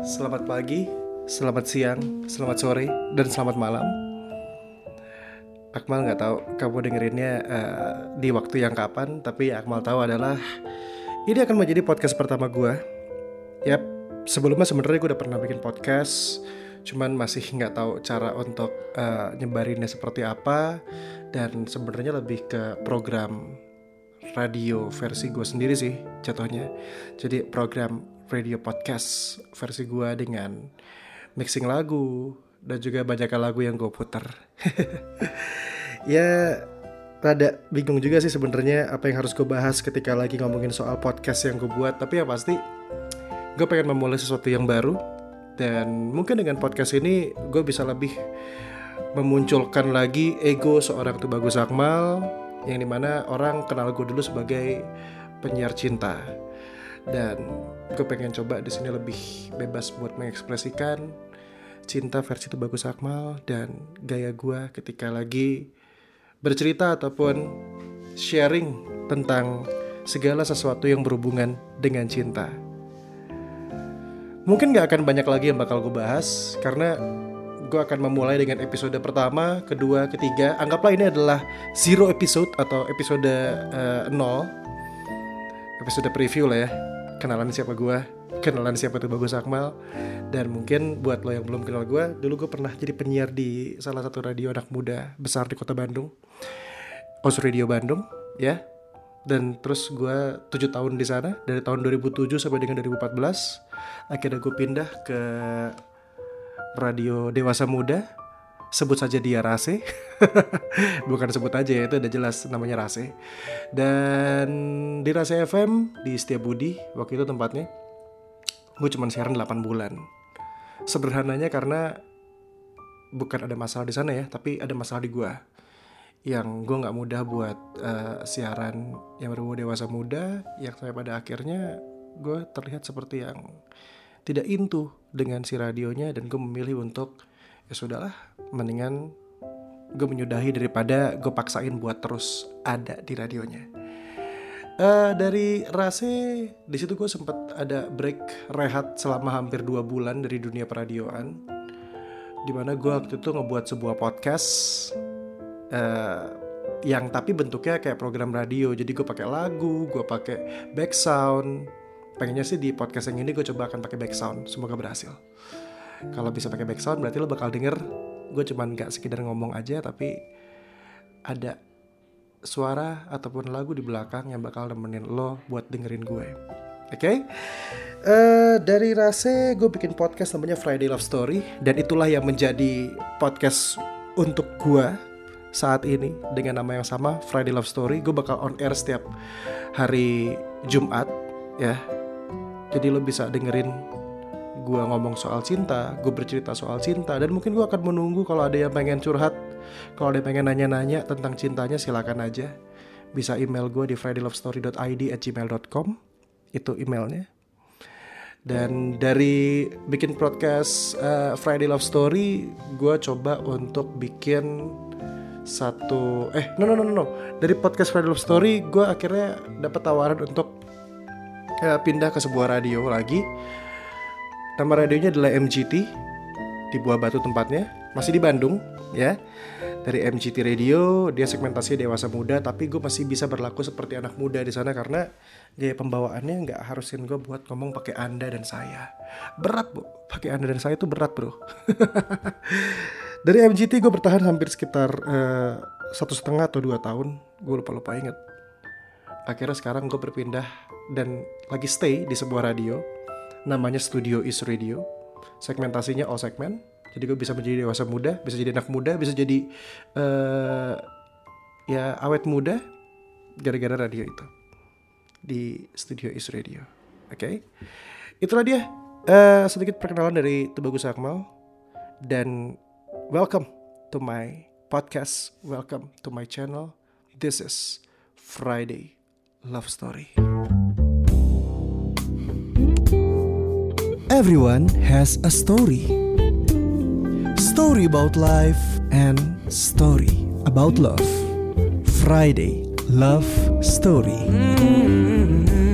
selamat pagi, selamat siang, selamat sore, dan selamat malam. Akmal nggak tahu kamu dengerinnya uh, di waktu yang kapan, tapi Akmal tahu adalah ini akan menjadi podcast pertama gue. Yap, sebelumnya sebenarnya gue udah pernah bikin podcast, cuman masih nggak tahu cara untuk uh, nyebarinnya seperti apa, dan sebenarnya lebih ke program radio versi gue sendiri sih jatuhnya. Jadi program radio podcast versi gue dengan mixing lagu dan juga banyak lagu yang gue putar. ya rada bingung juga sih sebenarnya apa yang harus gue bahas ketika lagi ngomongin soal podcast yang gue buat. Tapi yang pasti gue pengen memulai sesuatu yang baru dan mungkin dengan podcast ini gue bisa lebih memunculkan lagi ego seorang tuh bagus Akmal yang di mana orang kenal gue dulu sebagai penyiar cinta dan gue pengen coba di sini lebih bebas buat mengekspresikan cinta versi itu bagus Akmal dan gaya gue ketika lagi bercerita ataupun sharing tentang segala sesuatu yang berhubungan dengan cinta. Mungkin gak akan banyak lagi yang bakal gue bahas karena gue akan memulai dengan episode pertama, kedua, ketiga. Anggaplah ini adalah zero episode atau episode uh, nol, episode preview lah ya kenalan siapa gue kenalan siapa tuh Bagus Akmal. Dan mungkin buat lo yang belum kenal gue dulu gue pernah jadi penyiar di salah satu radio anak muda besar di kota Bandung. Os Radio Bandung ya. Dan terus gue tujuh tahun di sana dari tahun 2007 sampai dengan 2014 akhirnya gue pindah ke radio dewasa muda sebut saja dia Rase. Bukan sebut aja ya itu udah jelas namanya Rase. Dan di Rase FM di Budi waktu itu tempatnya gue cuma siaran 8 bulan. Sederhananya karena bukan ada masalah di sana ya tapi ada masalah di gue yang gue nggak mudah buat uh, siaran yang berbau dewasa muda yang sampai pada akhirnya gue terlihat seperti yang tidak intu dengan si radionya dan gue memilih untuk ya sudahlah mendingan gue menyudahi daripada gue paksain buat terus ada di radionya. Uh, dari Rase di situ gue sempet ada break rehat selama hampir dua bulan dari dunia peradioan di mana gue waktu itu ngebuat sebuah podcast uh, yang tapi bentuknya kayak program radio. Jadi gue pakai lagu gue pakai back sound pengennya sih di podcast yang ini gue coba akan pakai back sound semoga berhasil kalau bisa pakai background berarti lo bakal denger gue cuman gak sekedar ngomong aja tapi ada suara ataupun lagu di belakang yang bakal nemenin lo buat dengerin gue. Oke, okay? uh, eh, dari Rase gue bikin podcast namanya Friday Love Story dan itulah yang menjadi podcast untuk gue saat ini dengan nama yang sama Friday Love Story. Gue bakal on air setiap hari Jumat ya. Jadi lo bisa dengerin gue ngomong soal cinta, gue bercerita soal cinta, dan mungkin gue akan menunggu kalau ada yang pengen curhat, kalau ada yang pengen nanya-nanya tentang cintanya silakan aja. Bisa email gue di fridaylovestory.id at gmail.com, itu emailnya. Dan dari bikin podcast uh, Friday Love Story, gue coba untuk bikin satu eh no no no no dari podcast Friday Love Story gue akhirnya dapat tawaran untuk uh, pindah ke sebuah radio lagi Nama radionya adalah MGT di Buah Batu tempatnya, masih di Bandung ya. Dari MGT Radio dia segmentasi dewasa muda, tapi gue masih bisa berlaku seperti anak muda di sana karena gaya pembawaannya nggak harusin gue buat ngomong pakai anda dan saya. Berat bu, pakai anda dan saya itu berat bro. Dari MGT gue bertahan hampir sekitar uh, satu setengah atau dua tahun, gue lupa lupa inget. Akhirnya sekarang gue berpindah dan lagi stay di sebuah radio namanya Studio Is Radio. Segmentasinya all segmen. Jadi gue bisa menjadi dewasa muda, bisa jadi anak muda, bisa jadi uh, ya awet muda gara-gara radio itu di Studio Is Radio. Oke, okay? itulah dia uh, sedikit perkenalan dari Tubagus Akmal dan welcome to my podcast, welcome to my channel. This is Friday Love Story. Everyone has a story. Story about life and story about love. Friday Love Story. Mm -hmm.